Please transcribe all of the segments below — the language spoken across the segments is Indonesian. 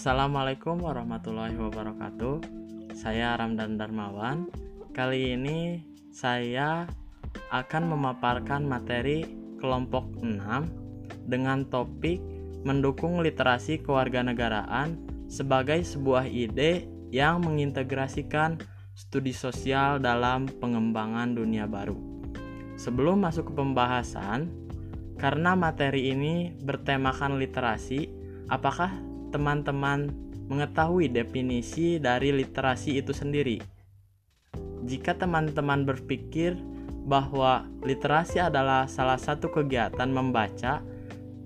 Assalamualaikum warahmatullahi wabarakatuh. Saya Ramdan Darmawan. Kali ini saya akan memaparkan materi kelompok 6 dengan topik mendukung literasi kewarganegaraan sebagai sebuah ide yang mengintegrasikan studi sosial dalam pengembangan dunia baru. Sebelum masuk ke pembahasan, karena materi ini bertemakan literasi, apakah teman-teman mengetahui definisi dari literasi itu sendiri. Jika teman-teman berpikir bahwa literasi adalah salah satu kegiatan membaca,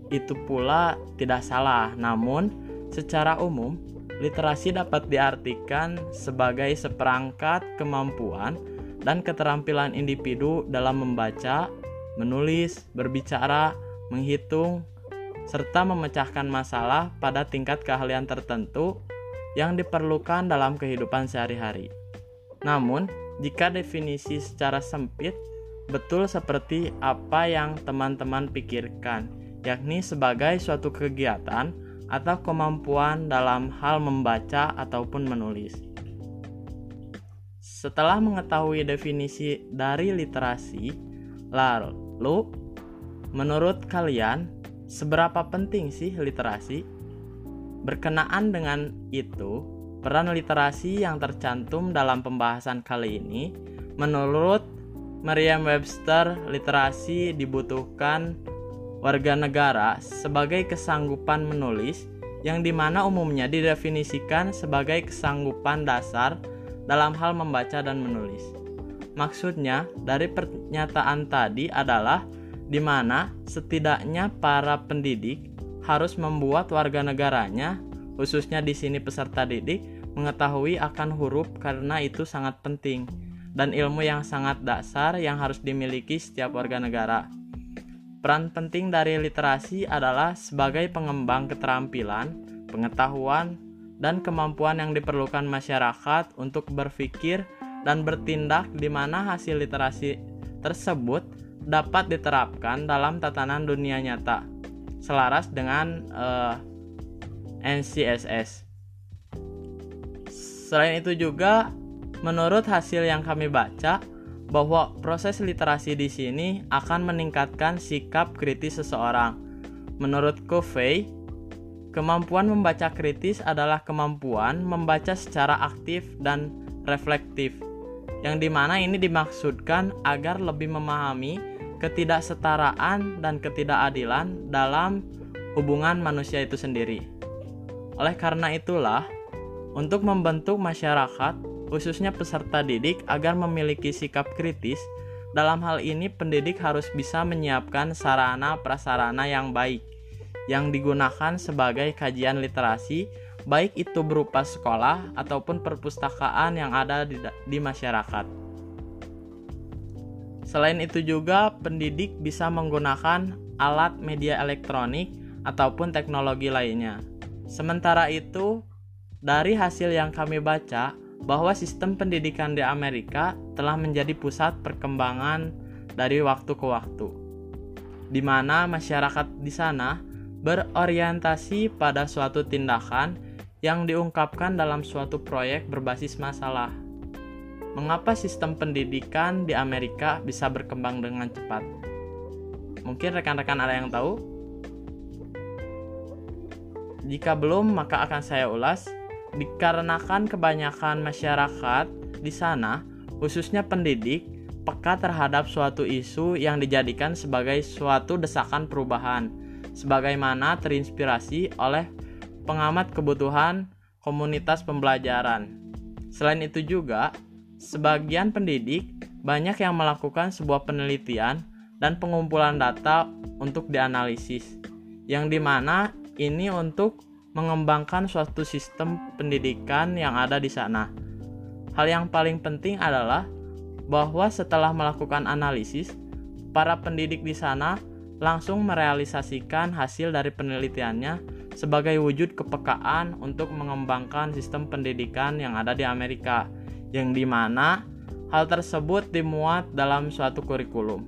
itu pula tidak salah. Namun, secara umum, literasi dapat diartikan sebagai seperangkat kemampuan dan keterampilan individu dalam membaca, menulis, berbicara, menghitung, serta memecahkan masalah pada tingkat keahlian tertentu yang diperlukan dalam kehidupan sehari-hari. Namun, jika definisi secara sempit betul seperti apa yang teman-teman pikirkan, yakni sebagai suatu kegiatan atau kemampuan dalam hal membaca ataupun menulis. Setelah mengetahui definisi dari literasi, lalu menurut kalian Seberapa penting sih literasi? Berkenaan dengan itu, peran literasi yang tercantum dalam pembahasan kali ini, menurut Merriam-Webster, literasi dibutuhkan warga negara sebagai kesanggupan menulis yang di mana umumnya didefinisikan sebagai kesanggupan dasar dalam hal membaca dan menulis. Maksudnya, dari pernyataan tadi adalah di mana setidaknya para pendidik harus membuat warga negaranya, khususnya di sini peserta didik, mengetahui akan huruf karena itu sangat penting dan ilmu yang sangat dasar yang harus dimiliki setiap warga negara. Peran penting dari literasi adalah sebagai pengembang keterampilan, pengetahuan, dan kemampuan yang diperlukan masyarakat untuk berpikir dan bertindak di mana hasil literasi tersebut dapat diterapkan dalam tatanan dunia nyata selaras dengan uh, eh, NCSS. Selain itu juga menurut hasil yang kami baca bahwa proses literasi di sini akan meningkatkan sikap kritis seseorang. Menurut Covey, kemampuan membaca kritis adalah kemampuan membaca secara aktif dan reflektif, yang di mana ini dimaksudkan agar lebih memahami ketidaksetaraan dan ketidakadilan dalam hubungan manusia itu sendiri. Oleh karena itulah, untuk membentuk masyarakat, khususnya peserta didik, agar memiliki sikap kritis, dalam hal ini pendidik harus bisa menyiapkan sarana prasarana yang baik yang digunakan sebagai kajian literasi, baik itu berupa sekolah ataupun perpustakaan yang ada di, di masyarakat. Selain itu juga pendidik bisa menggunakan alat media elektronik ataupun teknologi lainnya. Sementara itu, dari hasil yang kami baca bahwa sistem pendidikan di Amerika telah menjadi pusat perkembangan dari waktu ke waktu. Di mana masyarakat di sana berorientasi pada suatu tindakan yang diungkapkan dalam suatu proyek berbasis masalah Mengapa sistem pendidikan di Amerika bisa berkembang dengan cepat? Mungkin rekan-rekan ada yang tahu? Jika belum, maka akan saya ulas. Dikarenakan kebanyakan masyarakat di sana, khususnya pendidik, peka terhadap suatu isu yang dijadikan sebagai suatu desakan perubahan, sebagaimana terinspirasi oleh pengamat kebutuhan komunitas pembelajaran. Selain itu juga, Sebagian pendidik banyak yang melakukan sebuah penelitian dan pengumpulan data untuk dianalisis, yang di mana ini untuk mengembangkan suatu sistem pendidikan yang ada di sana. Hal yang paling penting adalah bahwa setelah melakukan analisis, para pendidik di sana langsung merealisasikan hasil dari penelitiannya sebagai wujud kepekaan untuk mengembangkan sistem pendidikan yang ada di Amerika yang di mana hal tersebut dimuat dalam suatu kurikulum.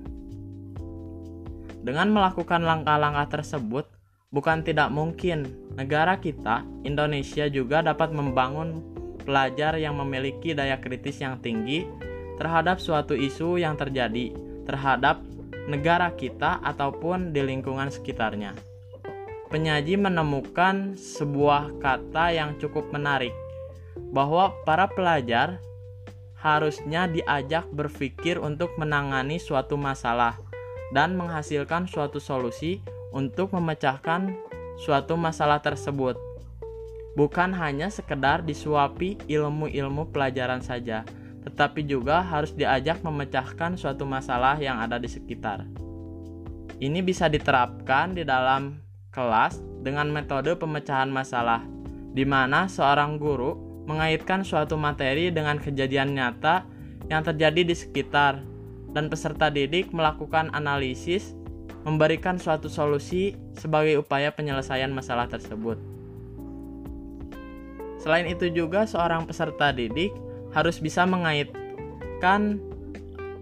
Dengan melakukan langkah-langkah tersebut, bukan tidak mungkin negara kita, Indonesia juga dapat membangun pelajar yang memiliki daya kritis yang tinggi terhadap suatu isu yang terjadi terhadap negara kita ataupun di lingkungan sekitarnya. Penyaji menemukan sebuah kata yang cukup menarik, bahwa para pelajar harusnya diajak berpikir untuk menangani suatu masalah dan menghasilkan suatu solusi untuk memecahkan suatu masalah tersebut. Bukan hanya sekedar disuapi ilmu-ilmu pelajaran saja, tetapi juga harus diajak memecahkan suatu masalah yang ada di sekitar. Ini bisa diterapkan di dalam kelas dengan metode pemecahan masalah, di mana seorang guru mengaitkan suatu materi dengan kejadian nyata yang terjadi di sekitar, dan peserta didik melakukan analisis, memberikan suatu solusi sebagai upaya penyelesaian masalah tersebut. Selain itu juga seorang peserta didik harus bisa mengaitkan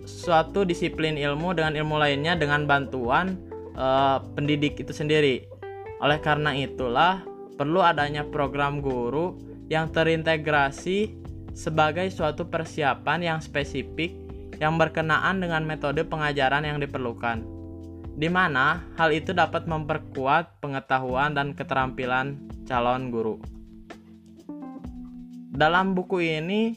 suatu disiplin ilmu dengan ilmu lainnya dengan bantuan uh, pendidik itu sendiri. Oleh karena itulah perlu adanya program guru yang terintegrasi sebagai suatu persiapan yang spesifik yang berkenaan dengan metode pengajaran yang diperlukan, di mana hal itu dapat memperkuat pengetahuan dan keterampilan calon guru. Dalam buku ini,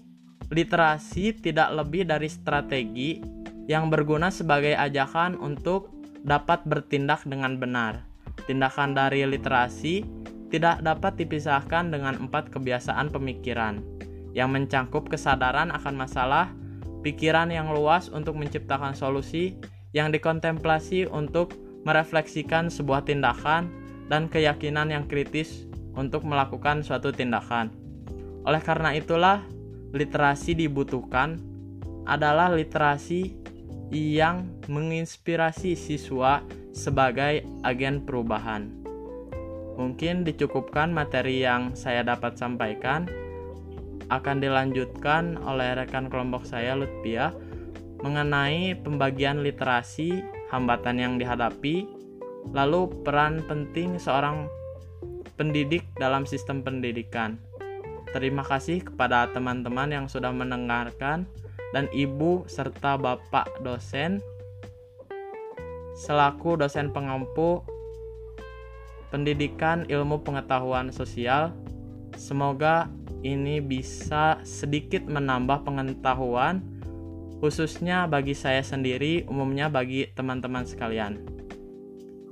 literasi tidak lebih dari strategi yang berguna sebagai ajakan untuk dapat bertindak dengan benar. Tindakan dari literasi tidak dapat dipisahkan dengan empat kebiasaan pemikiran yang mencangkup kesadaran akan masalah, pikiran yang luas untuk menciptakan solusi, yang dikontemplasi untuk merefleksikan sebuah tindakan, dan keyakinan yang kritis untuk melakukan suatu tindakan. Oleh karena itulah, literasi dibutuhkan adalah literasi yang menginspirasi siswa sebagai agen perubahan. Mungkin dicukupkan materi yang saya dapat sampaikan akan dilanjutkan oleh rekan kelompok saya Lutfia mengenai pembagian literasi, hambatan yang dihadapi, lalu peran penting seorang pendidik dalam sistem pendidikan. Terima kasih kepada teman-teman yang sudah mendengarkan dan ibu serta bapak dosen selaku dosen pengampu pendidikan ilmu pengetahuan sosial. Semoga ini bisa sedikit menambah pengetahuan khususnya bagi saya sendiri, umumnya bagi teman-teman sekalian.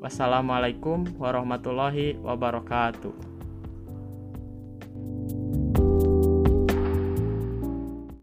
Wassalamualaikum warahmatullahi wabarakatuh.